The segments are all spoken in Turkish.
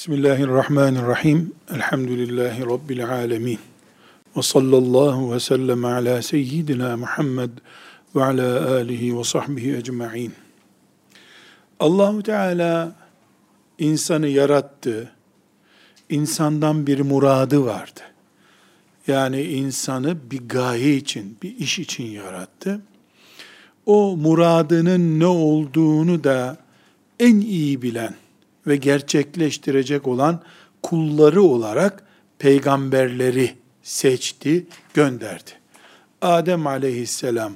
Bismillahirrahmanirrahim. Elhamdülillahi Rabbil alemin. Ve sallallahu ve sellem ala seyyidina Muhammed ve ala alihi ve sahbihi ecma'in. Allahu Teala insanı yarattı. İnsandan bir muradı vardı. Yani insanı bir gaye için, bir iş için yarattı. O muradının ne olduğunu da en iyi bilen, ve gerçekleştirecek olan kulları olarak peygamberleri seçti, gönderdi. Adem aleyhisselam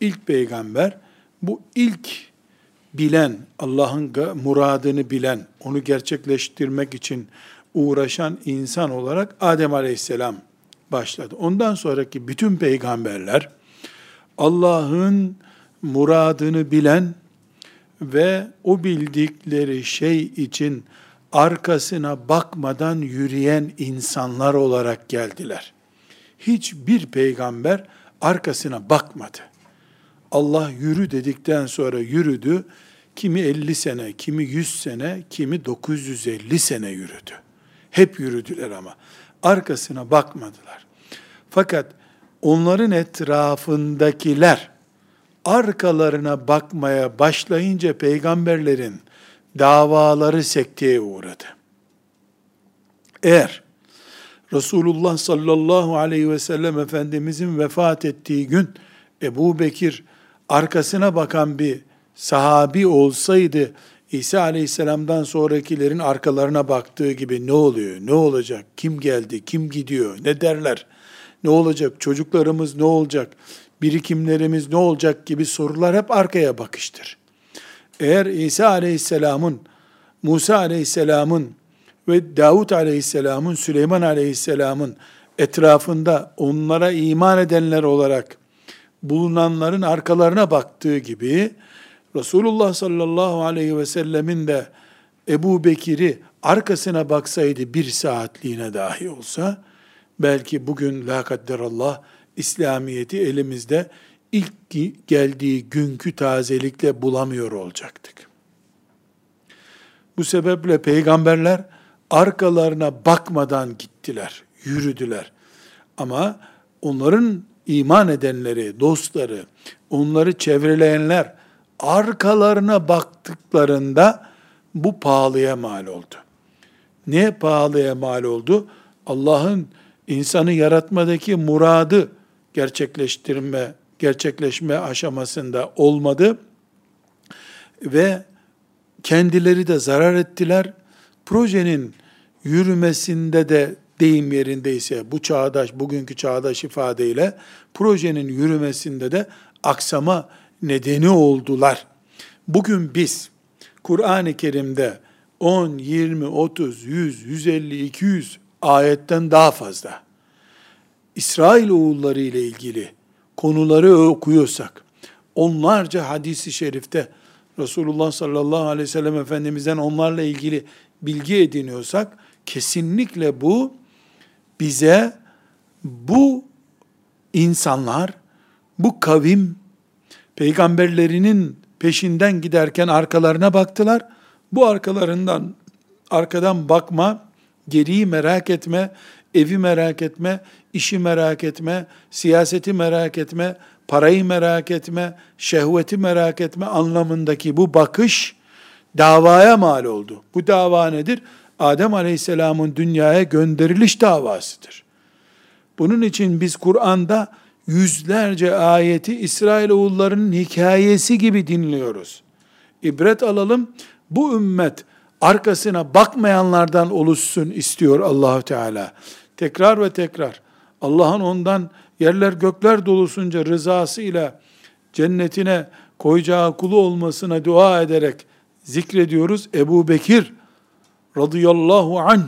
ilk peygamber, bu ilk bilen, Allah'ın muradını bilen, onu gerçekleştirmek için uğraşan insan olarak Adem aleyhisselam başladı. Ondan sonraki bütün peygamberler, Allah'ın muradını bilen, ve o bildikleri şey için arkasına bakmadan yürüyen insanlar olarak geldiler. Hiçbir peygamber arkasına bakmadı. Allah yürü dedikten sonra yürüdü. Kimi 50 sene, kimi 100 sene, kimi 950 sene yürüdü. Hep yürüdüler ama arkasına bakmadılar. Fakat onların etrafındakiler arkalarına bakmaya başlayınca peygamberlerin davaları sekteye uğradı. Eğer Resulullah sallallahu aleyhi ve sellem Efendimizin vefat ettiği gün Ebu Bekir arkasına bakan bir sahabi olsaydı İsa aleyhisselamdan sonrakilerin arkalarına baktığı gibi ne oluyor, ne olacak, kim geldi, kim gidiyor, ne derler, ne olacak, çocuklarımız ne olacak, birikimlerimiz ne olacak gibi sorular hep arkaya bakıştır. Eğer İsa aleyhisselamın, Musa aleyhisselamın ve Davut aleyhisselamın, Süleyman aleyhisselamın etrafında onlara iman edenler olarak bulunanların arkalarına baktığı gibi Resulullah sallallahu aleyhi ve sellemin de Ebu Bekir'i arkasına baksaydı bir saatliğine dahi olsa belki bugün la kadderallah İslamiyet'i elimizde ilk geldiği günkü tazelikle bulamıyor olacaktık. Bu sebeple peygamberler arkalarına bakmadan gittiler, yürüdüler. Ama onların iman edenleri, dostları, onları çevreleyenler arkalarına baktıklarında bu pahalıya mal oldu. Ne pahalıya mal oldu? Allah'ın insanı yaratmadaki muradı gerçekleştirme, gerçekleşme aşamasında olmadı ve kendileri de zarar ettiler. Projenin yürümesinde de deyim yerindeyse bu çağdaş, bugünkü çağdaş ifadeyle projenin yürümesinde de aksama nedeni oldular. Bugün biz Kur'an-ı Kerim'de 10, 20, 30, 100, 150, 200 ayetten daha fazla İsrail oğulları ile ilgili konuları okuyorsak, onlarca hadisi şerifte Resulullah sallallahu aleyhi ve sellem Efendimiz'den onlarla ilgili bilgi ediniyorsak, kesinlikle bu bize bu insanlar, bu kavim, peygamberlerinin peşinden giderken arkalarına baktılar. Bu arkalarından, arkadan bakma, geriyi merak etme, evi merak etme, işi merak etme, siyaseti merak etme, parayı merak etme, şehveti merak etme anlamındaki bu bakış davaya mal oldu. Bu dava nedir? Adem Aleyhisselam'ın dünyaya gönderiliş davasıdır. Bunun için biz Kur'an'da yüzlerce ayeti İsrail oğullarının hikayesi gibi dinliyoruz. İbret alalım. Bu ümmet arkasına bakmayanlardan oluşsun istiyor Allahu Teala. Tekrar ve tekrar Allah'ın ondan yerler gökler dolusunca rızası ile cennetine koyacağı kulu olmasına dua ederek zikrediyoruz. Ebu Bekir radıyallahu an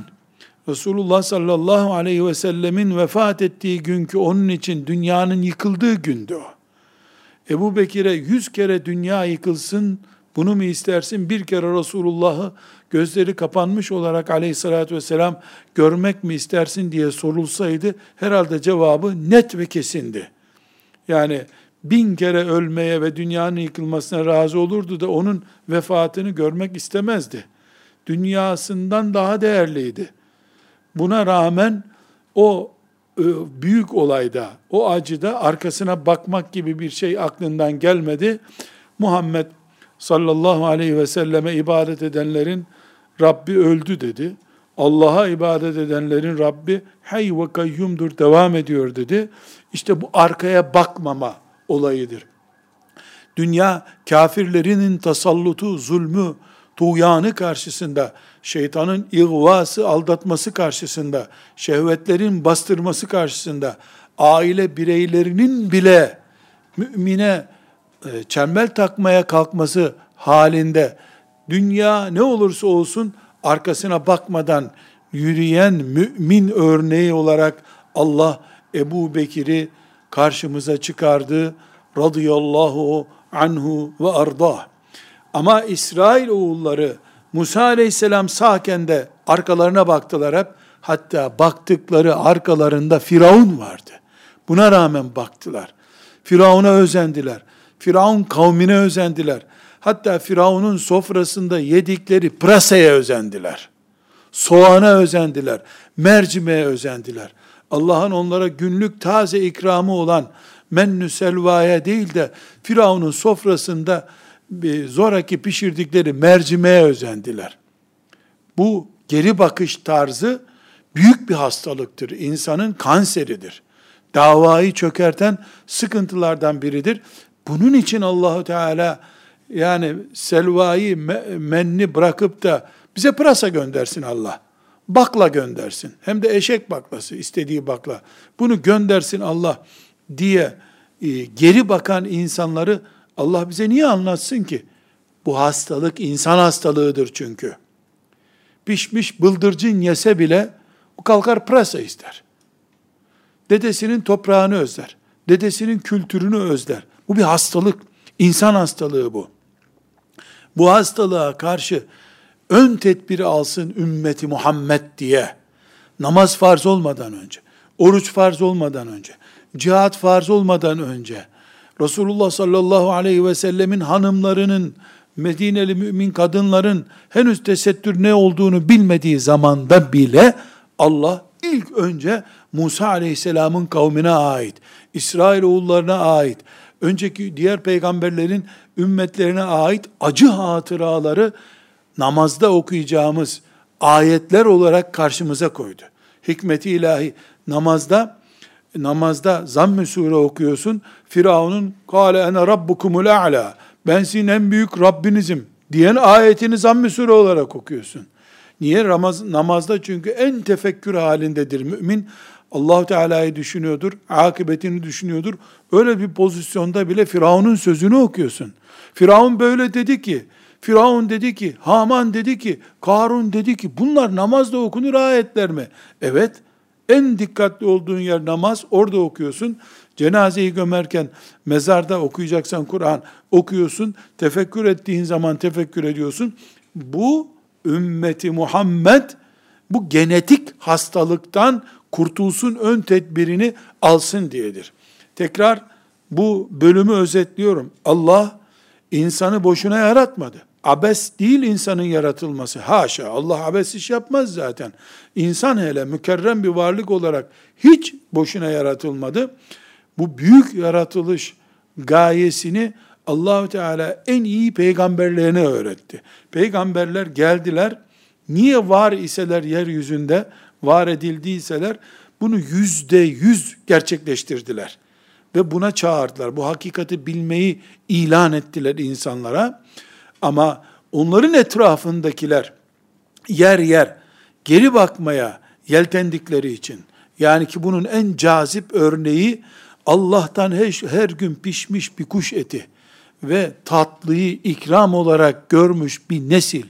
Resulullah sallallahu aleyhi ve sellemin vefat ettiği günkü onun için dünyanın yıkıldığı gündü o. Ebu Bekir'e yüz kere dünya yıkılsın, bunu mu istersin? Bir kere Resulullah'ı gözleri kapanmış olarak aleyhissalatü vesselam görmek mi istersin diye sorulsaydı herhalde cevabı net ve kesindi. Yani bin kere ölmeye ve dünyanın yıkılmasına razı olurdu da onun vefatını görmek istemezdi. dünyasından daha değerliydi. Buna rağmen o e, büyük olayda, o acıda arkasına bakmak gibi bir şey aklından gelmedi. Muhammed sallallahu aleyhi ve selleme ibadet edenlerin Rabbi öldü dedi. Allah'a ibadet edenlerin Rabbi hey ve kayyumdur devam ediyor dedi. İşte bu arkaya bakmama olayıdır. Dünya kafirlerinin tasallutu, zulmü, tuğyanı karşısında, şeytanın ihvası, aldatması karşısında, şehvetlerin bastırması karşısında, aile bireylerinin bile mümine e, çembel takmaya kalkması halinde, dünya ne olursa olsun arkasına bakmadan yürüyen mümin örneği olarak Allah Ebu Bekir'i karşımıza çıkardı. Radıyallahu anhu ve ardah. Ama İsrail oğulları Musa aleyhisselam sağken de arkalarına baktılar hep. Hatta baktıkları arkalarında Firavun vardı. Buna rağmen baktılar. Firavun'a özendiler. Firavun kavmine özendiler. Hatta Firavun'un sofrasında yedikleri prasaya özendiler. Soğana özendiler. Mercimeğe özendiler. Allah'ın onlara günlük taze ikramı olan mennü selvaya değil de Firavun'un sofrasında zoraki pişirdikleri mercimeğe özendiler. Bu geri bakış tarzı büyük bir hastalıktır. İnsanın kanseridir. Davayı çökerten sıkıntılardan biridir. Bunun için Allahu Teala yani selvayı menni bırakıp da bize pırasa göndersin Allah. Bakla göndersin. Hem de eşek baklası, istediği bakla. Bunu göndersin Allah diye e, geri bakan insanları Allah bize niye anlatsın ki? Bu hastalık insan hastalığıdır çünkü. Pişmiş bıldırcın yese bile o kalkar pırasa ister. Dedesinin toprağını özler. Dedesinin kültürünü özler. Bu bir hastalık. İnsan hastalığı bu. Bu hastalığa karşı ön tedbiri alsın ümmeti Muhammed diye. Namaz farz olmadan önce, oruç farz olmadan önce, cihat farz olmadan önce, Resulullah sallallahu aleyhi ve sellemin hanımlarının, Medineli mümin kadınların henüz tesettür ne olduğunu bilmediği zamanda bile Allah ilk önce Musa aleyhisselamın kavmine ait, İsrail oğullarına ait, önceki diğer peygamberlerin ümmetlerine ait acı hatıraları namazda okuyacağımız ayetler olarak karşımıza koydu. Hikmeti ilahi namazda namazda zamm-ı sure okuyorsun. Firavun'un kâle ene rabbukumul a'la ben sizin en büyük Rabbinizim diyen ayetini zamm-ı sure olarak okuyorsun. Niye? Ramaz, namazda çünkü en tefekkür halindedir mümin. Allah Teala'yı düşünüyordur, akıbetini düşünüyordur. Öyle bir pozisyonda bile Firavun'un sözünü okuyorsun. Firavun böyle dedi ki, Firavun dedi ki, Haman dedi ki, Karun dedi ki, bunlar namazda okunur ayetler mi? Evet, en dikkatli olduğun yer namaz, orada okuyorsun. Cenazeyi gömerken mezarda okuyacaksan Kur'an okuyorsun. Tefekkür ettiğin zaman tefekkür ediyorsun. Bu ümmeti Muhammed bu genetik hastalıktan kurtulsun ön tedbirini alsın diyedir. Tekrar bu bölümü özetliyorum. Allah insanı boşuna yaratmadı. Abes değil insanın yaratılması. Haşa Allah abes iş yapmaz zaten. İnsan hele mükerrem bir varlık olarak hiç boşuna yaratılmadı. Bu büyük yaratılış gayesini Allahü Teala en iyi peygamberlerine öğretti. Peygamberler geldiler. Niye var iseler yeryüzünde, var edildiyseler bunu yüzde yüz gerçekleştirdiler. Ve buna çağırdılar. Bu hakikati bilmeyi ilan ettiler insanlara. Ama onların etrafındakiler yer yer geri bakmaya yeltendikleri için, yani ki bunun en cazip örneği Allah'tan her, her gün pişmiş bir kuş eti ve tatlıyı ikram olarak görmüş bir nesil,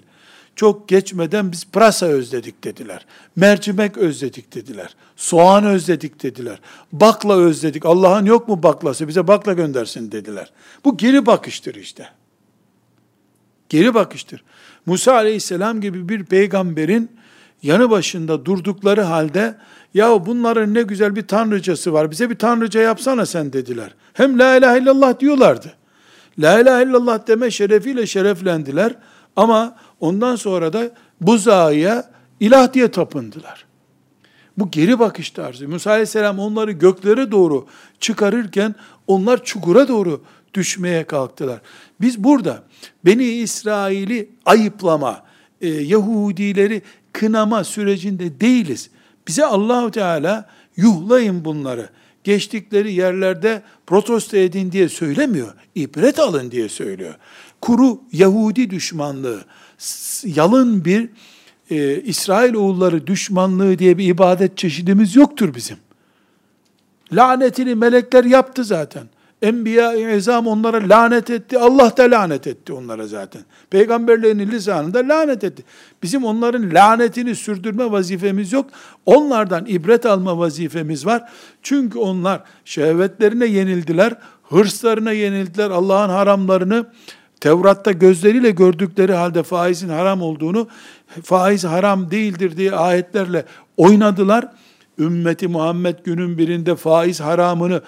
çok geçmeden biz pırasa özledik dediler. Mercimek özledik dediler. Soğan özledik dediler. Bakla özledik. Allah'ın yok mu baklası? Bize bakla göndersin dediler. Bu geri bakıştır işte. Geri bakıştır. Musa aleyhisselam gibi bir peygamberin yanı başında durdukları halde ya bunların ne güzel bir tanrıcası var bize bir tanrıca yapsana sen dediler. Hem la ilahe illallah diyorlardı. La ilahe illallah deme şerefiyle şereflendiler ama ondan sonra da buzağıya ilah diye tapındılar. Bu geri bakış tarzı. Musa aleyhisselam onları göklere doğru çıkarırken onlar çukura doğru düşmeye kalktılar. Biz burada Beni İsrail'i ayıplama, e, Yahudileri kınama sürecinde değiliz. Bize Allahu Teala yuhlayın bunları. Geçtikleri yerlerde protesto edin diye söylemiyor. İbret alın diye söylüyor. Kuru Yahudi düşmanlığı, yalın bir e, İsrail oğulları düşmanlığı diye bir ibadet çeşidimiz yoktur bizim. Lanetini melekler yaptı zaten. Enbiya-i izam onlara lanet etti. Allah da lanet etti onlara zaten. Peygamberlerin lisanında lanet etti. Bizim onların lanetini sürdürme vazifemiz yok. Onlardan ibret alma vazifemiz var. Çünkü onlar şehvetlerine yenildiler, hırslarına yenildiler, Allah'ın haramlarını Tevrat'ta gözleriyle gördükleri halde faizin haram olduğunu, faiz haram değildir diye ayetlerle oynadılar. Ümmeti Muhammed günün birinde faiz haramını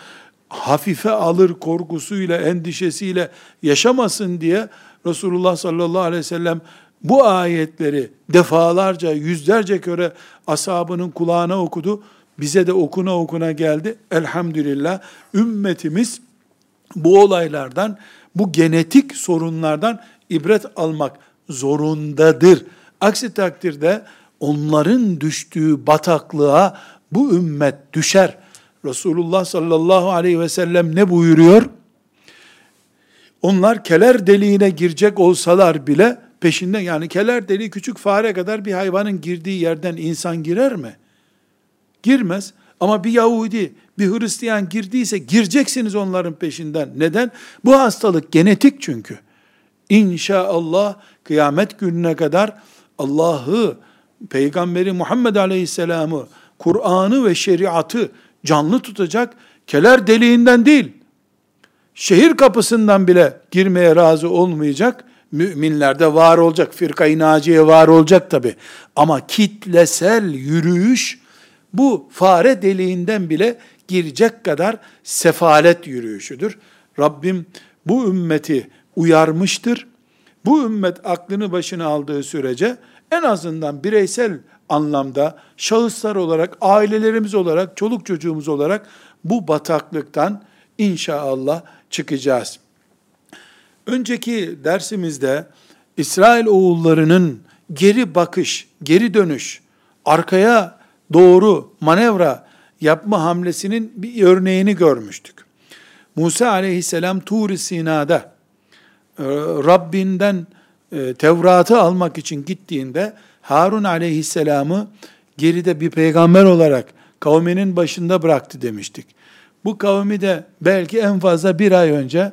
hafife alır korkusuyla, endişesiyle yaşamasın diye Resulullah sallallahu aleyhi ve sellem bu ayetleri defalarca, yüzlerce kere ashabının kulağına okudu. Bize de okuna okuna geldi. Elhamdülillah ümmetimiz bu olaylardan, bu genetik sorunlardan ibret almak zorundadır. Aksi takdirde onların düştüğü bataklığa bu ümmet düşer. Resulullah sallallahu aleyhi ve sellem ne buyuruyor? Onlar keler deliğine girecek olsalar bile peşinden yani keler deliği küçük fare kadar bir hayvanın girdiği yerden insan girer mi? Girmez. Ama bir Yahudi, bir Hristiyan girdiyse gireceksiniz onların peşinden. Neden? Bu hastalık genetik çünkü. İnşallah kıyamet gününe kadar Allah'ı, Peygamberi Muhammed Aleyhisselam'ı, Kur'an'ı ve şeriatı canlı tutacak, keler deliğinden değil, şehir kapısından bile girmeye razı olmayacak, müminlerde var olacak, firkayı naciye var olacak tabi. Ama kitlesel yürüyüş, bu fare deliğinden bile girecek kadar sefalet yürüyüşüdür. Rabbim bu ümmeti uyarmıştır. Bu ümmet aklını başına aldığı sürece en azından bireysel anlamda şahıslar olarak, ailelerimiz olarak, çoluk çocuğumuz olarak bu bataklıktan inşallah çıkacağız. Önceki dersimizde İsrail oğullarının geri bakış, geri dönüş, arkaya doğru manevra yapma hamlesinin bir örneğini görmüştük. Musa aleyhisselam Tur-i Sina'da e, Rabbinden e, Tevrat'ı almak için gittiğinde Harun aleyhisselamı geride bir peygamber olarak kavminin başında bıraktı demiştik. Bu kavmi de belki en fazla bir ay önce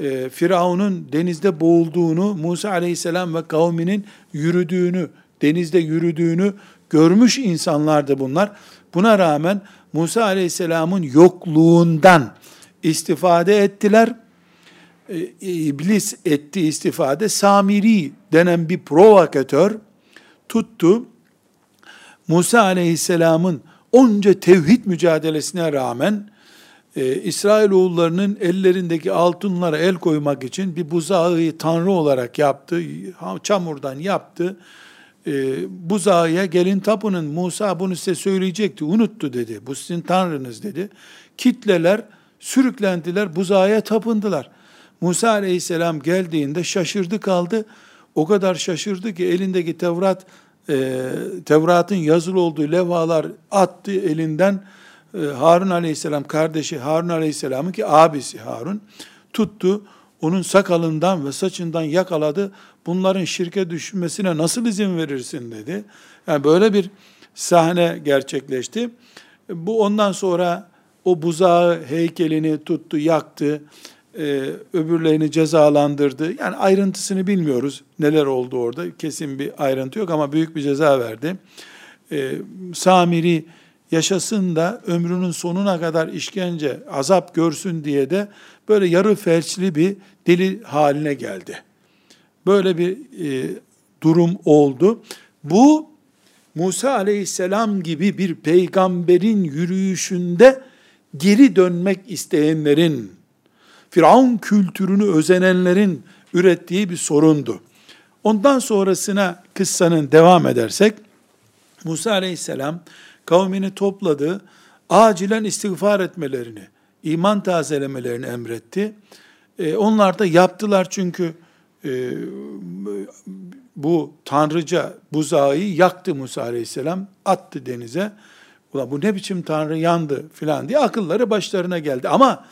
e, Firavun'un denizde boğulduğunu, Musa aleyhisselam ve kavminin yürüdüğünü, denizde yürüdüğünü görmüş insanlardı bunlar. Buna rağmen Musa aleyhisselamın yokluğundan istifade ettiler. E, iblis etti istifade. Samiri denen bir provokatör, tuttu. Musa aleyhisselamın onca tevhid mücadelesine rağmen e, İsrailoğullarının ellerindeki altınlara el koymak için bir buzağı tanrı olarak yaptı. Çamurdan yaptı. E, buzağıya gelin tapının. Musa bunu size söyleyecekti. Unuttu dedi. Bu sizin tanrınız dedi. Kitleler sürüklendiler. Buzağıya tapındılar. Musa aleyhisselam geldiğinde şaşırdı kaldı. O kadar şaşırdı ki elindeki Tevrat e, Tevrat'ın yazılı olduğu levhalar attı elinden. E, Harun aleyhisselam kardeşi Harun aleyhisselamın ki abisi Harun tuttu. Onun sakalından ve saçından yakaladı. Bunların şirke düşmesine nasıl izin verirsin dedi. Yani böyle bir sahne gerçekleşti. Bu ondan sonra o buzağı heykelini tuttu, yaktı e, öbürlerini cezalandırdı. Yani ayrıntısını bilmiyoruz. Neler oldu orada? Kesin bir ayrıntı yok ama büyük bir ceza verdi. E, Samiri yaşasın da ömrünün sonuna kadar işkence, azap görsün diye de böyle yarı felçli bir deli haline geldi. Böyle bir e, durum oldu. Bu Musa aleyhisselam gibi bir peygamberin yürüyüşünde geri dönmek isteyenlerin Firavun kültürünü özenenlerin ürettiği bir sorundu. Ondan sonrasına kıssanın devam edersek, Musa aleyhisselam kavmini topladı, acilen istiğfar etmelerini, iman tazelemelerini emretti. E, onlar da yaptılar çünkü e, bu tanrıca buzağı yaktı Musa aleyhisselam, attı denize. Ulan bu ne biçim tanrı yandı filan diye akılları başlarına geldi. Ama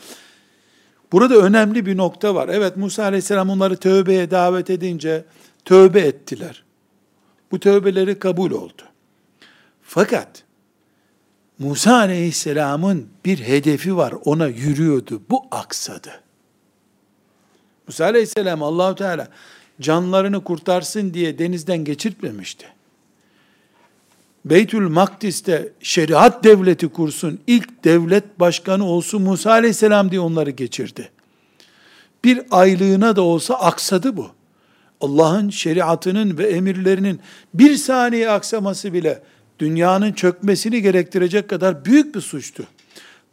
burada önemli bir nokta var. Evet Musa aleyhisselam onları tövbeye davet edince tövbe ettiler. Bu tövbeleri kabul oldu. Fakat Musa aleyhisselamın bir hedefi var. Ona yürüyordu. Bu aksadı. Musa aleyhisselam Allahu Teala canlarını kurtarsın diye denizden geçirtmemişti. Beytül Makdis'te şeriat devleti kursun, ilk devlet başkanı olsun Musa aleyhisselam diye onları geçirdi. Bir aylığına da olsa aksadı bu. Allah'ın şeriatının ve emirlerinin bir saniye aksaması bile dünyanın çökmesini gerektirecek kadar büyük bir suçtu.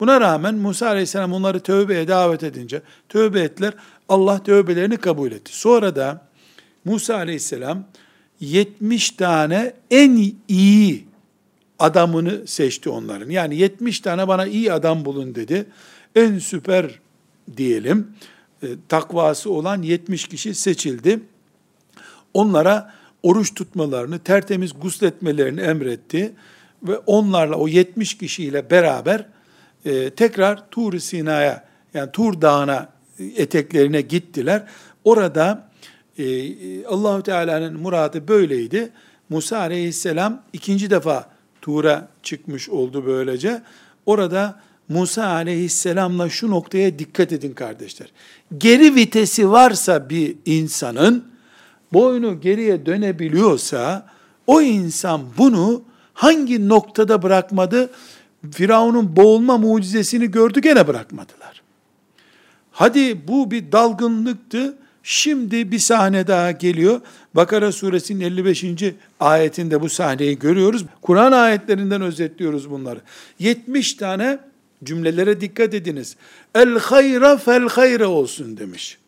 Buna rağmen Musa aleyhisselam onları tövbeye davet edince tövbe ettiler. Allah tövbelerini kabul etti. Sonra da Musa aleyhisselam 70 tane en iyi adamını seçti onların. Yani 70 tane bana iyi adam bulun dedi. En süper diyelim e, takvası olan 70 kişi seçildi. Onlara oruç tutmalarını, tertemiz gusletmelerini emretti ve onlarla o 70 kişiyle beraber e, tekrar Tur Sina'ya yani Tur Dağı'na eteklerine gittiler. Orada e, Allahu Teala'nın muradı böyleydi. Musa Aleyhisselam ikinci defa Tur'a çıkmış oldu böylece. Orada Musa Aleyhisselam'la şu noktaya dikkat edin kardeşler. Geri vitesi varsa bir insanın boynu geriye dönebiliyorsa o insan bunu hangi noktada bırakmadı? Firavun'un boğulma mucizesini gördü gene bırakmadılar. Hadi bu bir dalgınlıktı. Şimdi bir sahne daha geliyor. Bakara suresinin 55. ayetinde bu sahneyi görüyoruz. Kur'an ayetlerinden özetliyoruz bunları. 70 tane cümlelere dikkat ediniz. El hayra fel hayra olsun demiş.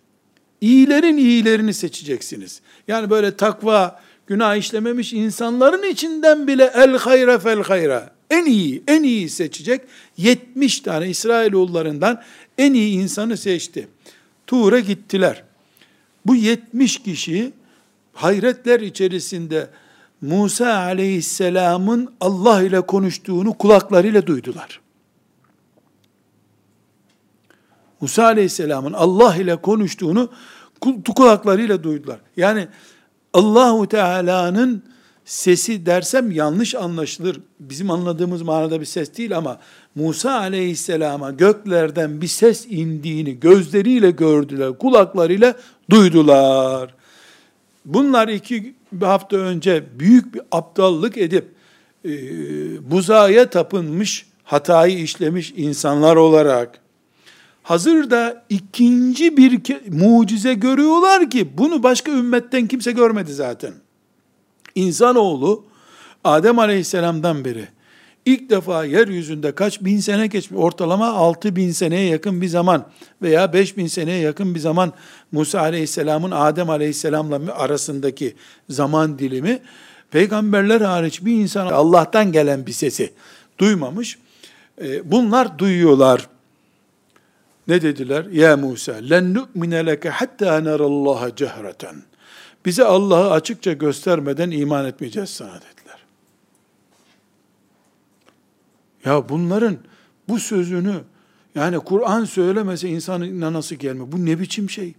İyilerin iyilerini seçeceksiniz. Yani böyle takva, günah işlememiş insanların içinden bile el hayra fel hayra. En iyi, en iyi seçecek. 70 tane İsrailoğullarından en iyi insanı seçti. Tuğra gittiler. Bu 70 kişi hayretler içerisinde Musa aleyhisselamın Allah ile konuştuğunu kulaklarıyla duydular. Musa aleyhisselamın Allah ile konuştuğunu kulaklarıyla duydular. Yani Allahu Teala'nın sesi dersem yanlış anlaşılır. Bizim anladığımız manada bir ses değil ama Musa aleyhisselama göklerden bir ses indiğini gözleriyle gördüler, kulaklarıyla duydular. Bunlar iki hafta önce büyük bir aptallık edip e, buzaya tapınmış, hatayı işlemiş insanlar olarak hazırda ikinci bir mucize görüyorlar ki bunu başka ümmetten kimse görmedi zaten. İnsanoğlu Adem Aleyhisselam'dan beri ilk defa yeryüzünde kaç bin sene geçmiş, ortalama altı bin seneye yakın bir zaman veya beş bin seneye yakın bir zaman Musa Aleyhisselam'ın Adem Aleyhisselam'la arasındaki zaman dilimi, peygamberler hariç bir insan Allah'tan gelen bir sesi duymamış. E, bunlar duyuyorlar. Ne dediler? Ya Musa, len nu'mine leke hatta nerallaha cehreten. Bize Allah'ı açıkça göstermeden iman etmeyeceğiz sana dediler. Ya bunların bu sözünü yani Kur'an söylemese insanın inanası gelmiyor. Bu ne biçim şey?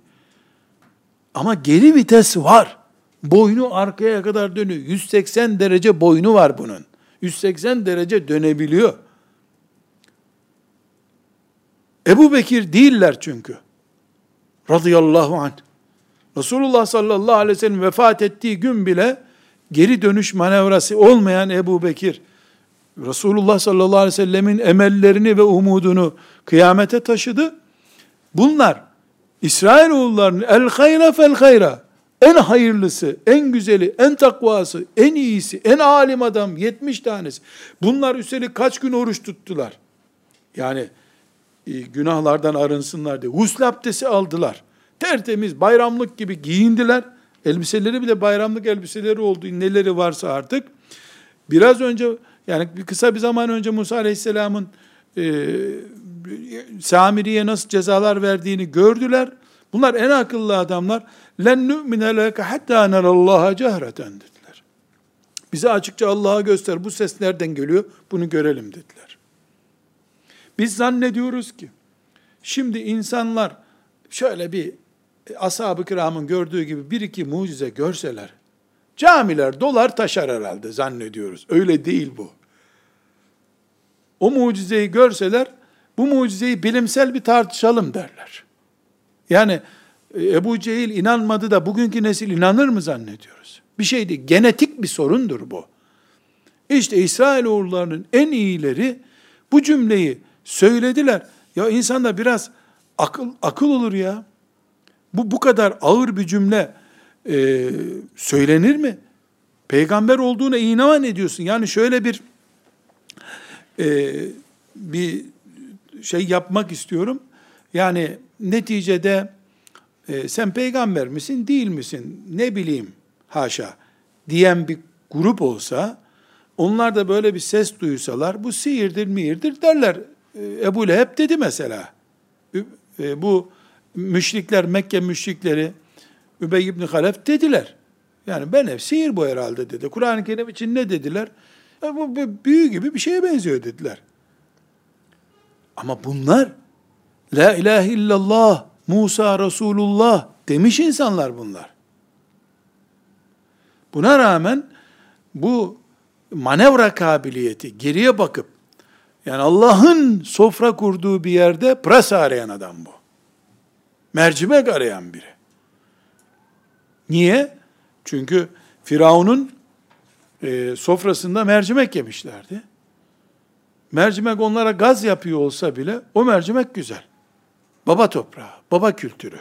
Ama geri vites var. Boynu arkaya kadar dönüyor. 180 derece boynu var bunun. 180 derece dönebiliyor. Ebu Bekir değiller çünkü. Radıyallahu anh. Resulullah sallallahu aleyhi ve sellem vefat ettiği gün bile geri dönüş manevrası olmayan Ebu Bekir, Resulullah sallallahu aleyhi ve sellemin emellerini ve umudunu kıyamete taşıdı. Bunlar İsrailoğullarının el hayra fel hayra en hayırlısı, en güzeli, en takvası, en iyisi, en alim adam 70 tanesi. Bunlar üstelik kaç gün oruç tuttular. Yani günahlardan arınsınlar diye. Husl abdesti aldılar. Tertemiz bayramlık gibi giyindiler. Elbiseleri bile bayramlık elbiseleri oldu. Neleri varsa artık. Biraz önce yani kısa bir zaman önce Musa Aleyhisselam'ın e, Samiri'ye nasıl cezalar verdiğini gördüler. Bunlar en akıllı adamlar. Len nu'mine leke hatta nerallaha cehreten dediler. Bize açıkça Allah'a göster. Bu ses nereden geliyor? Bunu görelim dediler. Biz zannediyoruz ki şimdi insanlar şöyle bir ashab-ı kiramın gördüğü gibi bir iki mucize görseler camiler dolar taşar herhalde zannediyoruz. Öyle değil bu. O mucizeyi görseler bu mucizeyi bilimsel bir tartışalım derler. Yani e, Ebu Cehil inanmadı da bugünkü nesil inanır mı zannediyoruz? Bir şey değil. Genetik bir sorundur bu. İşte İsrailoğullarının en iyileri bu cümleyi söylediler. Ya insanda biraz akıl akıl olur ya. Bu bu kadar ağır bir cümle e, söylenir mi? Peygamber olduğuna iman ediyorsun. Yani şöyle bir e, bir şey yapmak istiyorum. Yani neticede e, sen peygamber misin değil misin ne bileyim haşa diyen bir grup olsa onlar da böyle bir ses duysalar bu sihirdir mihirdir derler. E, Ebu Leheb dedi mesela. E, bu müşrikler Mekke müşrikleri Übey ibn Halef dediler. Yani ben ev sihir bu herhalde dedi. Kur'an-ı Kerim için ne dediler? E, bu, bu büyü gibi bir şeye benziyor dediler. Ama bunlar La ilahe illallah Musa Resulullah demiş insanlar bunlar. Buna rağmen bu manevra kabiliyeti geriye bakıp yani Allah'ın sofra kurduğu bir yerde pırasa arayan adam bu. Mercimek arayan biri. Niye? Çünkü Firavun'un e, sofrasında mercimek yemişlerdi. Mercimek onlara gaz yapıyor olsa bile o mercimek güzel. Baba toprağı, baba kültürü.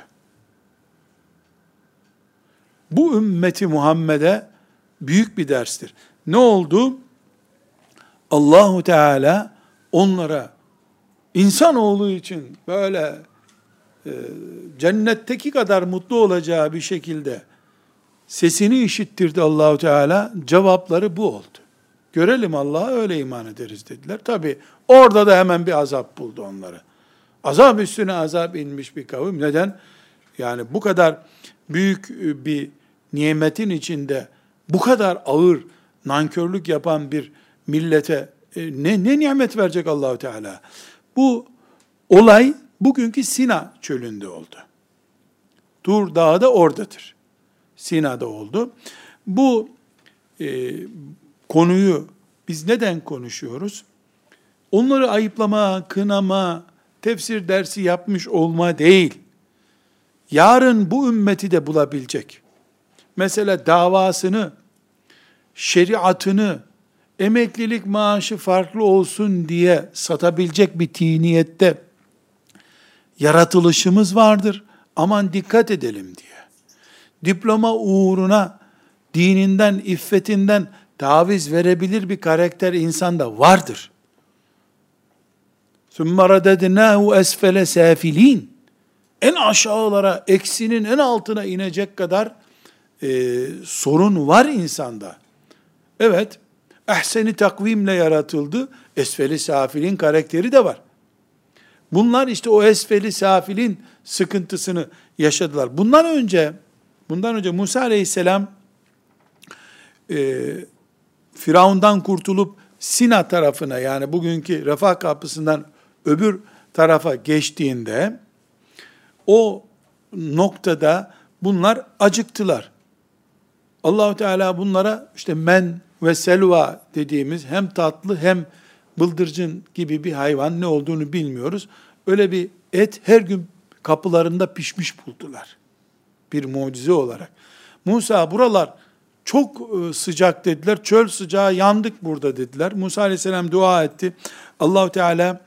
Bu ümmeti Muhammed'e büyük bir derstir. Ne oldu? Allahu Teala onlara insanoğlu için böyle e, cennetteki kadar mutlu olacağı bir şekilde sesini işittirdi Allahu Teala. Cevapları bu oldu. Görelim Allah'a öyle iman ederiz dediler. Tabi orada da hemen bir azap buldu onları. Azap üstüne azap inmiş bir kavim. Neden? Yani bu kadar büyük bir nimetin içinde bu kadar ağır nankörlük yapan bir millete e, ne, ne nimet verecek Allahu Teala? Bu olay bugünkü Sina çölünde oldu. Tur Dağı da oradadır. Sina'da oldu. Bu e, konuyu biz neden konuşuyoruz? Onları ayıplama, kınama, tefsir dersi yapmış olma değil. Yarın bu ümmeti de bulabilecek. Mesela davasını, şeriatını, emeklilik maaşı farklı olsun diye satabilecek bir tiniyette yaratılışımız vardır. Aman dikkat edelim diye. Diploma uğruna dininden, iffetinden taviz verebilir bir karakter insanda vardır. ثُمَّ رَدَدْنَاهُ esfele سَافِل۪ينَ En aşağılara, eksinin en altına inecek kadar e, sorun var insanda. Evet, ehseni takvimle yaratıldı. Esfeli safilin karakteri de var. Bunlar işte o esfeli safilin sıkıntısını yaşadılar. Bundan önce, bundan önce Musa aleyhisselam e, Firavundan kurtulup Sina tarafına yani bugünkü refah kapısından öbür tarafa geçtiğinde o noktada bunlar acıktılar. Allahu Teala bunlara işte men ve selva dediğimiz hem tatlı hem bıldırcın gibi bir hayvan ne olduğunu bilmiyoruz. Öyle bir et her gün kapılarında pişmiş buldular. Bir mucize olarak. Musa buralar çok e, sıcak dediler. Çöl sıcağı yandık burada dediler. Musa aleyhisselam dua etti. Allahu Teala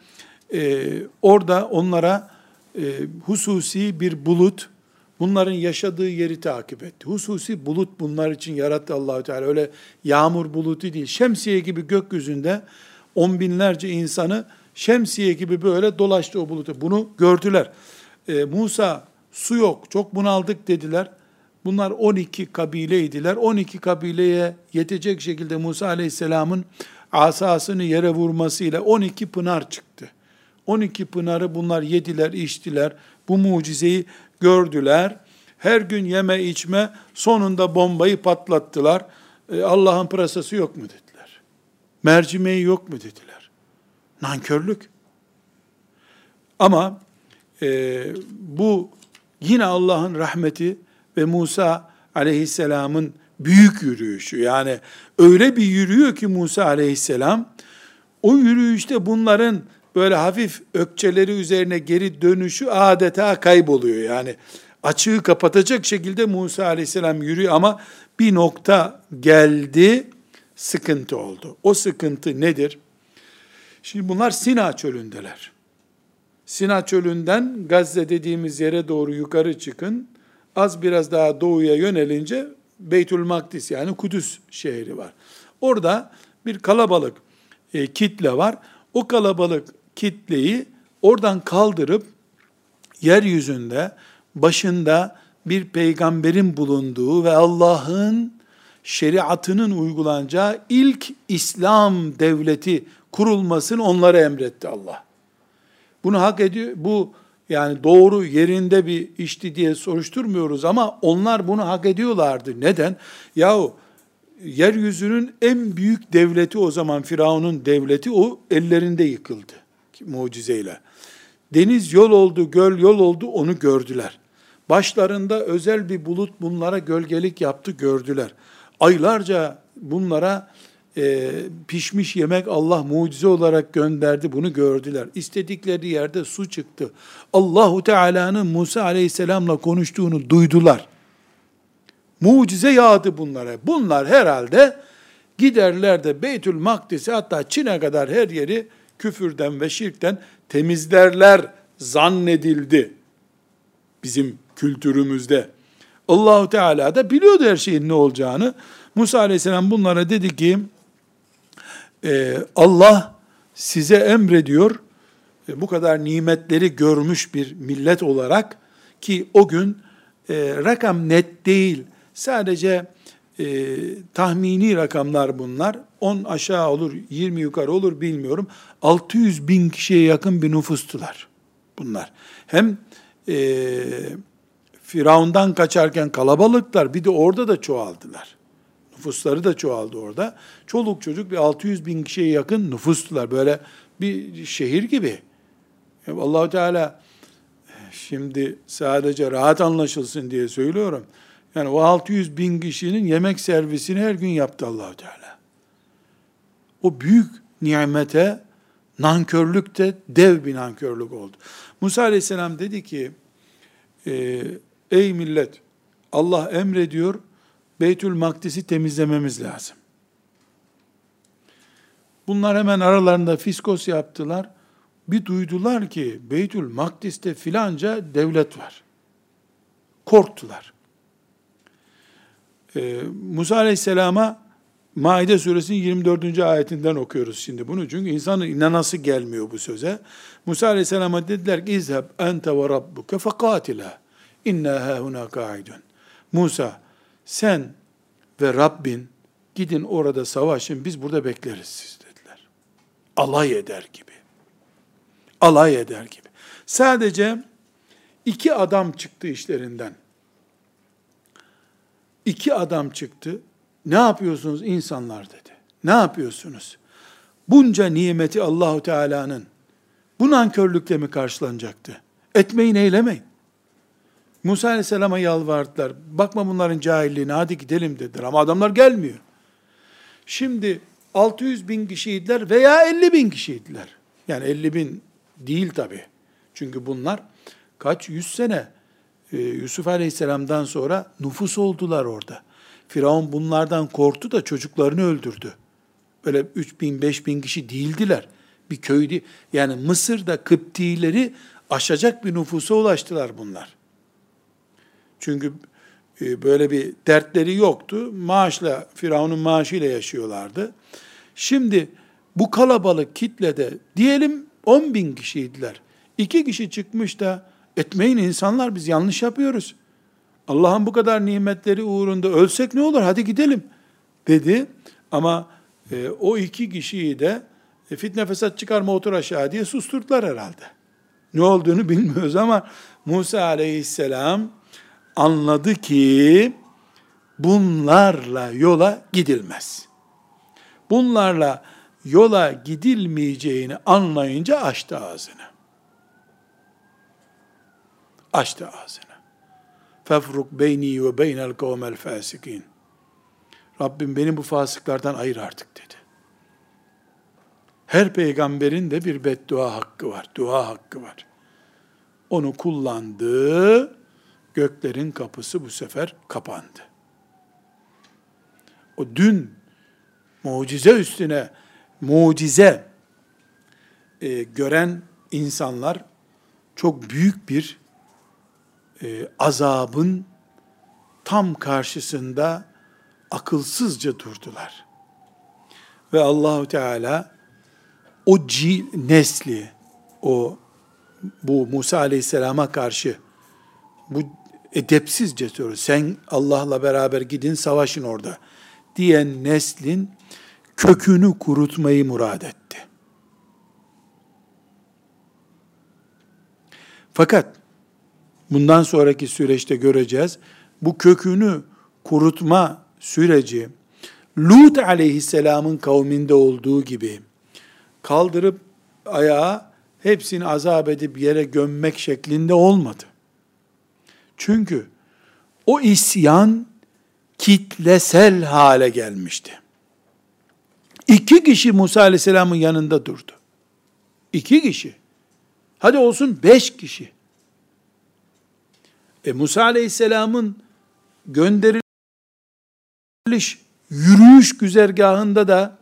e, orada onlara e, hususi bir bulut, bunların yaşadığı yeri takip etti. Hususi bulut bunlar için yarattı Allahu Teala. Öyle yağmur bulutu değil. Şemsiye gibi gökyüzünde on binlerce insanı şemsiye gibi böyle dolaştı o bulutu. Bunu gördüler. E, Musa su yok, çok bunaldık dediler. Bunlar 12 kabileydiler. 12 kabileye yetecek şekilde Musa Aleyhisselam'ın asasını yere vurmasıyla 12 pınar çıktı. 12 pınarı bunlar yediler, içtiler. Bu mucizeyi gördüler. Her gün yeme içme sonunda bombayı patlattılar. E, Allah'ın pırasası yok mu dediler. Mercimeği yok mu dediler. Nankörlük. Ama e, bu yine Allah'ın rahmeti ve Musa aleyhisselamın büyük yürüyüşü. Yani öyle bir yürüyor ki Musa aleyhisselam, o yürüyüşte bunların böyle hafif ökçeleri üzerine geri dönüşü adeta kayboluyor. Yani açığı kapatacak şekilde Musa aleyhisselam yürüyor ama bir nokta geldi, sıkıntı oldu. O sıkıntı nedir? Şimdi bunlar Sina çölündeler. Sina çölünden Gazze dediğimiz yere doğru yukarı çıkın. Az biraz daha doğuya yönelince Beytül Makdis yani Kudüs şehri var. Orada bir kalabalık e, kitle var. O kalabalık kitleyi oradan kaldırıp yeryüzünde başında bir peygamberin bulunduğu ve Allah'ın şeriatının uygulanacağı ilk İslam devleti kurulmasını onlara emretti Allah. Bunu hak ediyor. Bu yani doğru yerinde bir işti diye soruşturmuyoruz ama onlar bunu hak ediyorlardı. Neden? Yahu yeryüzünün en büyük devleti o zaman Firavun'un devleti o ellerinde yıkıldı mucizeyle. Deniz yol oldu, göl yol oldu onu gördüler. Başlarında özel bir bulut bunlara gölgelik yaptı gördüler. Aylarca bunlara e, pişmiş yemek Allah mucize olarak gönderdi. Bunu gördüler. İstedikleri yerde su çıktı. Allahu Teala'nın Musa Aleyhisselam'la konuştuğunu duydular. Mucize yağdı bunlara. Bunlar herhalde giderler de Beytül Makdis'i hatta Çin'e kadar her yeri küfürden ve şirkten temizlerler zannedildi. Bizim kültürümüzde. Allahu Teala da biliyordu her şeyin ne olacağını. Musa Aleyhisselam bunlara dedi ki, e, Allah size emrediyor, e, bu kadar nimetleri görmüş bir millet olarak ki o gün e, rakam net değil, sadece e, tahmini rakamlar bunlar. 10 aşağı olur, 20 yukarı olur bilmiyorum. 600 bin kişiye yakın bir nüfustular bunlar. Hem e, Firavundan kaçarken kalabalıklar bir de orada da çoğaldılar. Nüfusları da çoğaldı orada. Çoluk çocuk bir 600 bin kişiye yakın nüfustular. Böyle bir şehir gibi. allah Teala şimdi sadece rahat anlaşılsın diye söylüyorum. Yani o 600 bin kişinin yemek servisini her gün yaptı allah Teala. O büyük nimete nankörlük de dev bir nankörlük oldu. Musa Aleyhisselam dedi ki, e, ey millet Allah emrediyor, Beytül Makdis'i temizlememiz lazım. Bunlar hemen aralarında fiskos yaptılar. Bir duydular ki Beytül Makdis'te filanca devlet var. Korktular. Ee, Musa Aleyhisselam'a Maide suresinin 24. ayetinden okuyoruz şimdi bunu. Çünkü insanın inanası gelmiyor bu söze. Musa Aleyhisselam'a dediler ki İzheb ente ve rabbuke fekatila inna hâhuna ka'idun. Musa sen ve Rabbin gidin orada savaşın biz burada bekleriz siz dediler. Alay eder gibi. Alay eder gibi. Sadece iki adam çıktı işlerinden. İki adam çıktı. Ne yapıyorsunuz insanlar dedi. Ne yapıyorsunuz? Bunca nimeti Allahu Teala'nın bu nankörlükle mi karşılanacaktı? Etmeyin eylemeyin. Musa Aleyhisselam'a yalvardılar. Bakma bunların cahilliğine hadi gidelim dediler. Ama adamlar gelmiyor. Şimdi 600 bin kişiydiler veya 50 bin kişiydiler. Yani 50 bin değil tabi. Çünkü bunlar kaç yüz sene e, Yusuf Aleyhisselam'dan sonra nüfus oldular orada. Firavun bunlardan korktu da çocuklarını öldürdü. Böyle 3 bin, 5 bin kişi değildiler. Bir köydü. Yani Mısır'da Kıptileri aşacak bir nüfusa ulaştılar bunlar. Çünkü e, böyle bir dertleri yoktu. Maaşla, Firavun'un maaşıyla yaşıyorlardı. Şimdi bu kalabalık kitlede diyelim 10 bin kişiydiler. İki kişi çıkmış da etmeyin insanlar biz yanlış yapıyoruz. Allah'ın bu kadar nimetleri uğrunda ölsek ne olur hadi gidelim dedi. Ama e, o iki kişiyi de e, fitne fesat çıkarma otur aşağı diye susturdular herhalde. Ne olduğunu bilmiyoruz ama Musa aleyhisselam anladı ki bunlarla yola gidilmez. Bunlarla yola gidilmeyeceğini anlayınca açtı ağzını. Açtı ağzını. Fefruk beyni ve beynel kavmel fasikin. Rabbim beni bu fasıklardan ayır artık dedi. Her peygamberin de bir beddua hakkı var, dua hakkı var. Onu kullandı, göklerin kapısı bu sefer kapandı. O dün mucize üstüne mucize e, gören insanlar çok büyük bir e, azabın tam karşısında akılsızca durdular. Ve Allahu Teala o ci, nesli, o bu Musa Aleyhisselam'a karşı bu edepsizce soru, sen Allah'la beraber gidin savaşın orada diyen neslin kökünü kurutmayı murad etti. Fakat bundan sonraki süreçte göreceğiz. Bu kökünü kurutma süreci Lut aleyhisselamın kavminde olduğu gibi kaldırıp ayağa hepsini azap edip yere gömmek şeklinde olmadı. Çünkü o isyan kitlesel hale gelmişti. İki kişi Musa Aleyhisselam'ın yanında durdu. İki kişi. Hadi olsun beş kişi. E Musa Aleyhisselam'ın gönderiliş yürüyüş güzergahında da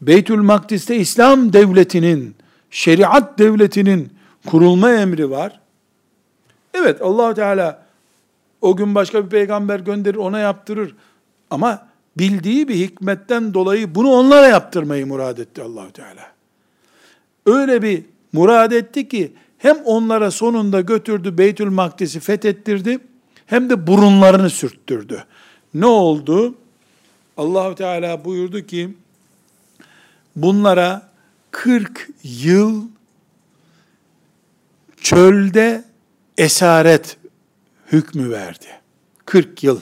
Beytül Makdis'te İslam devletinin, şeriat devletinin kurulma emri var. Evet allah Teala o gün başka bir peygamber gönderir ona yaptırır. Ama bildiği bir hikmetten dolayı bunu onlara yaptırmayı murad etti allah Teala. Öyle bir murad etti ki hem onlara sonunda götürdü Beytül Makdis'i fethettirdi hem de burunlarını sürttürdü. Ne oldu? Allahu Teala buyurdu ki bunlara 40 yıl çölde esaret hükmü verdi. 40 yıl.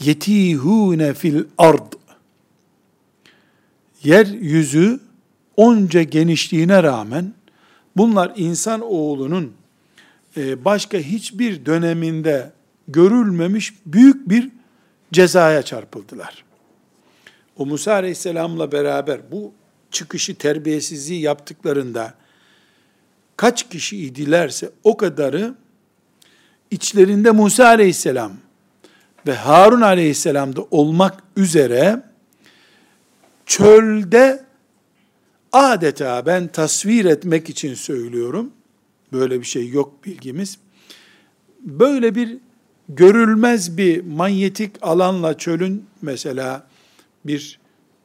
Yetihune fil ard. Yeryüzü onca genişliğine rağmen bunlar insan oğlunun e, başka hiçbir döneminde görülmemiş büyük bir cezaya çarpıldılar. O Musa Aleyhisselam'la beraber bu çıkışı terbiyesizliği yaptıklarında kaç kişi idilerse o kadarı içlerinde Musa Aleyhisselam ve Harun Aleyhisselam da olmak üzere çölde adeta ben tasvir etmek için söylüyorum. Böyle bir şey yok bilgimiz. Böyle bir görülmez bir manyetik alanla çölün mesela bir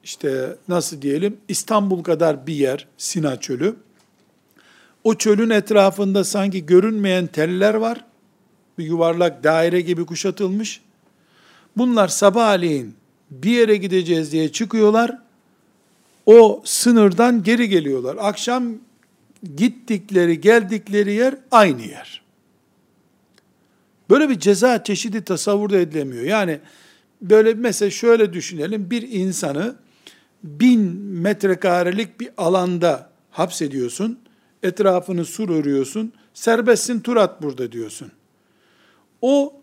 işte nasıl diyelim İstanbul kadar bir yer Sina çölü. O çölün etrafında sanki görünmeyen teller var. Bir yuvarlak daire gibi kuşatılmış. Bunlar sabahleyin bir yere gideceğiz diye çıkıyorlar. O sınırdan geri geliyorlar. Akşam gittikleri, geldikleri yer aynı yer. Böyle bir ceza çeşidi tasavvur da edilemiyor. Yani böyle mesela şöyle düşünelim. Bir insanı bin metrekarelik bir alanda hapsediyorsun. Etrafını sur örüyorsun. Serbestsin tur at burada diyorsun. O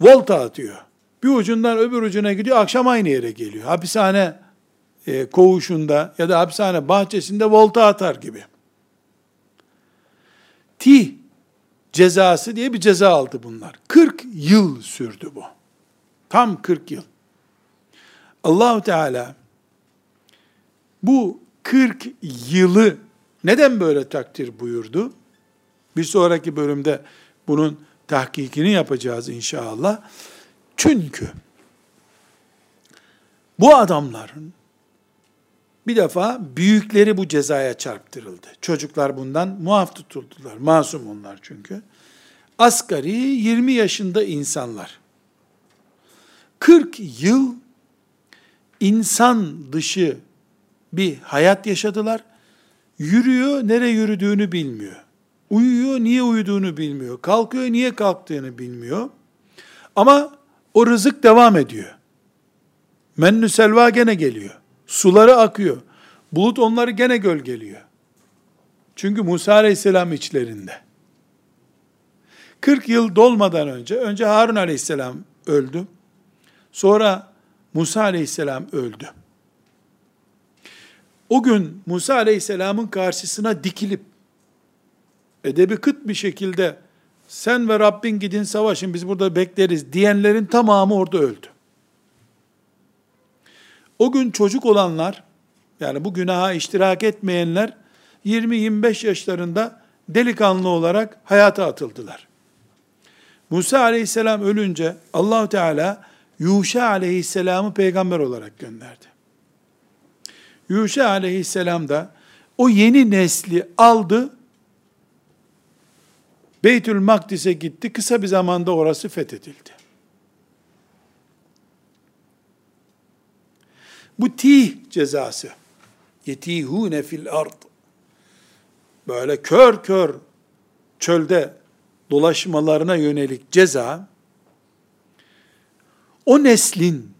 volta atıyor. Bir ucundan öbür ucuna gidiyor. Akşam aynı yere geliyor. Hapishane e, koğuşunda ya da hapishane bahçesinde volta atar gibi. Tih cezası diye bir ceza aldı bunlar. 40 yıl sürdü bu. Tam 40 yıl. Allahu Teala bu 40 yılı neden böyle takdir buyurdu? Bir sonraki bölümde bunun tahkikini yapacağız inşallah. Çünkü bu adamların bir defa büyükleri bu cezaya çarptırıldı. Çocuklar bundan muaf tutuldular. Masum onlar çünkü. asgari 20 yaşında insanlar. 40 yıl insan dışı bir hayat yaşadılar. Yürüyor, nereye yürüdüğünü bilmiyor. Uyuyor, niye uyuduğunu bilmiyor. Kalkıyor, niye kalktığını bilmiyor. Ama o rızık devam ediyor. Mennü selva gene geliyor. Suları akıyor. Bulut onları gene gölgeliyor. Çünkü Musa aleyhisselam içlerinde. 40 yıl dolmadan önce, önce Harun aleyhisselam öldü. Sonra Musa aleyhisselam öldü. O gün Musa aleyhisselamın karşısına dikilip, edebi kıt bir şekilde, sen ve Rabbin gidin savaşın biz burada bekleriz diyenlerin tamamı orada öldü. O gün çocuk olanlar, yani bu günaha iştirak etmeyenler, 20-25 yaşlarında delikanlı olarak hayata atıldılar. Musa aleyhisselam ölünce Allahu Teala Yuşa aleyhisselamı peygamber olarak gönderdi. Yuşa aleyhisselam da o yeni nesli aldı, Beytül Makdis'e gitti, kısa bir zamanda orası fethedildi. Bu tih cezası, yetihune fil ard, böyle kör kör çölde dolaşmalarına yönelik ceza, o neslin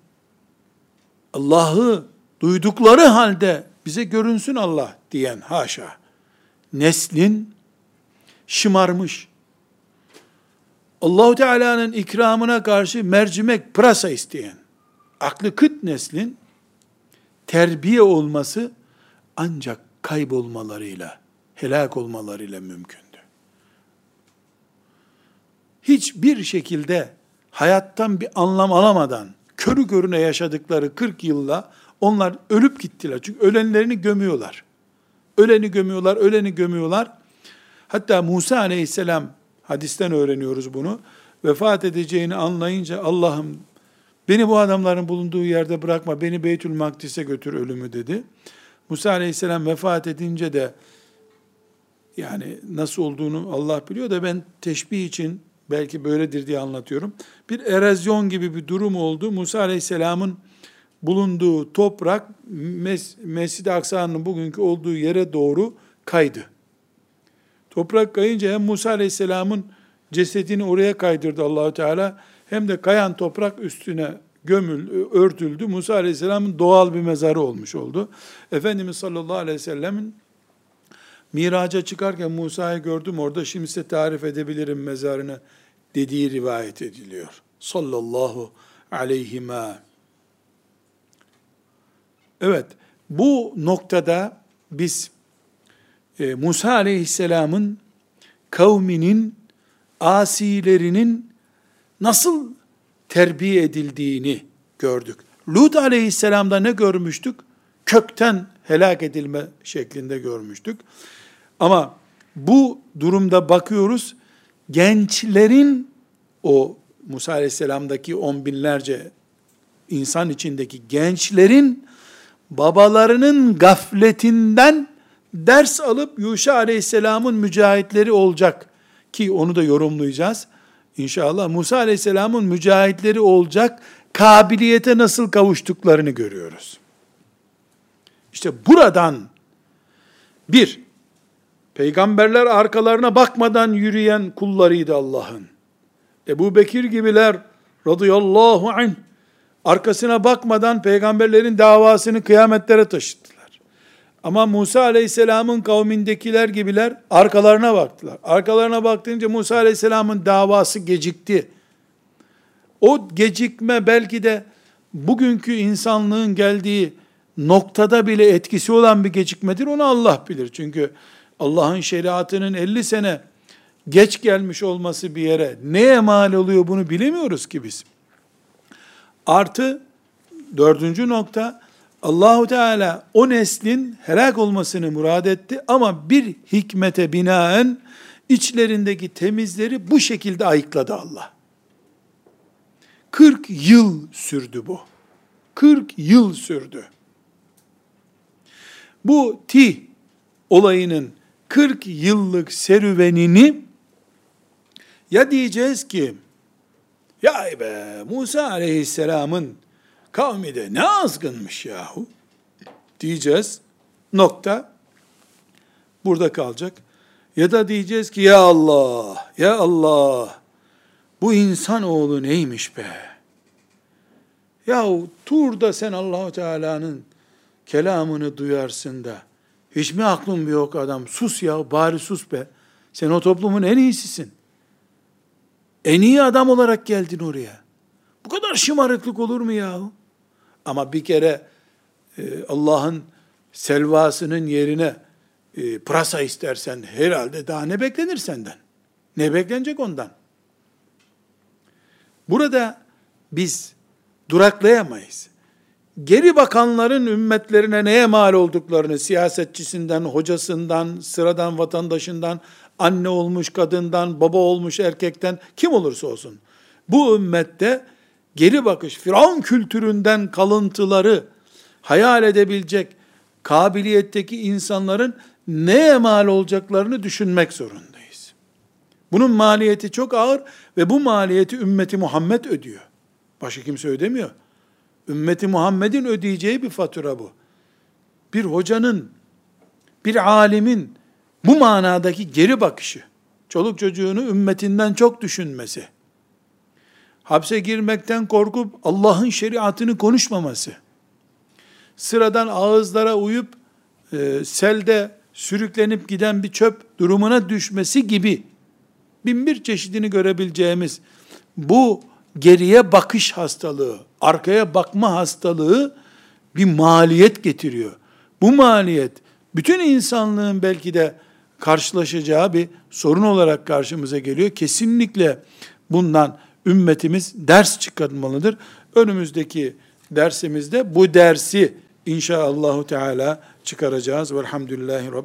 Allah'ı duydukları halde bize görünsün Allah diyen haşa, neslin şımarmış, Allahu Teala'nın ikramına karşı mercimek pırasa isteyen, aklı kıt neslin terbiye olması ancak kaybolmalarıyla, helak olmalarıyla mümkündü. Hiçbir şekilde hayattan bir anlam alamadan, körü körüne yaşadıkları 40 yılla onlar ölüp gittiler. Çünkü ölenlerini gömüyorlar. Öleni gömüyorlar, öleni gömüyorlar. Hatta Musa aleyhisselam, hadisten öğreniyoruz bunu, vefat edeceğini anlayınca Allah'ım beni bu adamların bulunduğu yerde bırakma, beni Beytül Makdis'e götür ölümü dedi. Musa aleyhisselam vefat edince de yani nasıl olduğunu Allah biliyor da ben teşbih için belki böyledir diye anlatıyorum. Bir erozyon gibi bir durum oldu. Musa Aleyhisselam'ın bulunduğu toprak Mes Mescid-i Aksa'nın bugünkü olduğu yere doğru kaydı. Toprak kayınca hem Musa Aleyhisselam'ın cesedini oraya kaydırdı Allahu Teala hem de kayan toprak üstüne gömül, örtüldü. Musa Aleyhisselam'ın doğal bir mezarı olmuş oldu. Efendimiz sallallahu aleyhi ve sellemin Miraca çıkarken Musa'yı gördüm orada şimdi size tarif edebilirim mezarını dediği rivayet ediliyor. Sallallahu aleyhima. Evet, bu noktada biz e, Musa aleyhisselamın kavminin asilerinin nasıl terbiye edildiğini gördük. Lut aleyhisselamda ne görmüştük? Kökten helak edilme şeklinde görmüştük. Ama bu durumda bakıyoruz, gençlerin o Musa Aleyhisselam'daki on binlerce insan içindeki gençlerin babalarının gafletinden ders alıp Yuşa Aleyhisselam'ın mücahitleri olacak ki onu da yorumlayacağız. İnşallah Musa Aleyhisselam'ın mücahitleri olacak kabiliyete nasıl kavuştuklarını görüyoruz. İşte buradan bir, Peygamberler arkalarına bakmadan yürüyen kullarıydı Allah'ın. Ebu Bekir gibiler radıyallahu anh arkasına bakmadan peygamberlerin davasını kıyametlere taşıttılar. Ama Musa aleyhisselamın kavmindekiler gibiler arkalarına baktılar. Arkalarına baktığınca Musa aleyhisselamın davası gecikti. O gecikme belki de bugünkü insanlığın geldiği noktada bile etkisi olan bir gecikmedir. Onu Allah bilir. Çünkü Allah'ın şeriatının 50 sene geç gelmiş olması bir yere neye mal oluyor bunu bilemiyoruz ki biz. Artı dördüncü nokta Allahu Teala o neslin helak olmasını murad etti ama bir hikmete binaen içlerindeki temizleri bu şekilde ayıkladı Allah. 40 yıl sürdü bu. 40 yıl sürdü. Bu tih olayının 40 yıllık serüvenini Ya diyeceğiz ki, ya be Musa aleyhisselamın kavmi de ne azgınmış yahu diyeceğiz. Nokta. Burada kalacak. Ya da diyeceğiz ki ya Allah, ya Allah bu insan oğlu neymiş be? Yahu Tur'da sen Allahu Teala'nın kelamını duyarsın da hiç mi aklın yok adam? Sus ya, bari sus be. Sen o toplumun en iyisisin. En iyi adam olarak geldin oraya. Bu kadar şımarıklık olur mu yahu? Ama bir kere e, Allah'ın selvasının yerine e, pırasa istersen herhalde daha ne beklenir senden? Ne beklenecek ondan? Burada biz duraklayamayız. Geri bakanların ümmetlerine neye mal olduklarını, siyasetçisinden, hocasından, sıradan vatandaşından, anne olmuş kadından, baba olmuş erkekten, kim olursa olsun. Bu ümmette geri bakış, Firavun kültüründen kalıntıları hayal edebilecek kabiliyetteki insanların neye mal olacaklarını düşünmek zorundayız. Bunun maliyeti çok ağır ve bu maliyeti ümmeti Muhammed ödüyor. Başka kimse ödemiyor. Ümmeti Muhammed'in ödeyeceği bir fatura bu. Bir hocanın, bir alimin bu manadaki geri bakışı, çoluk çocuğunu ümmetinden çok düşünmesi, hapse girmekten korkup Allah'ın şeriatını konuşmaması, sıradan ağızlara uyup e, selde sürüklenip giden bir çöp durumuna düşmesi gibi bin bir çeşidini görebileceğimiz bu geriye bakış hastalığı, arkaya bakma hastalığı bir maliyet getiriyor. Bu maliyet bütün insanlığın belki de karşılaşacağı bir sorun olarak karşımıza geliyor. Kesinlikle bundan ümmetimiz ders çıkartmalıdır. Önümüzdeki dersimizde bu dersi inşaallahu teala çıkaracağız. Velhamdülillahi Rabbi.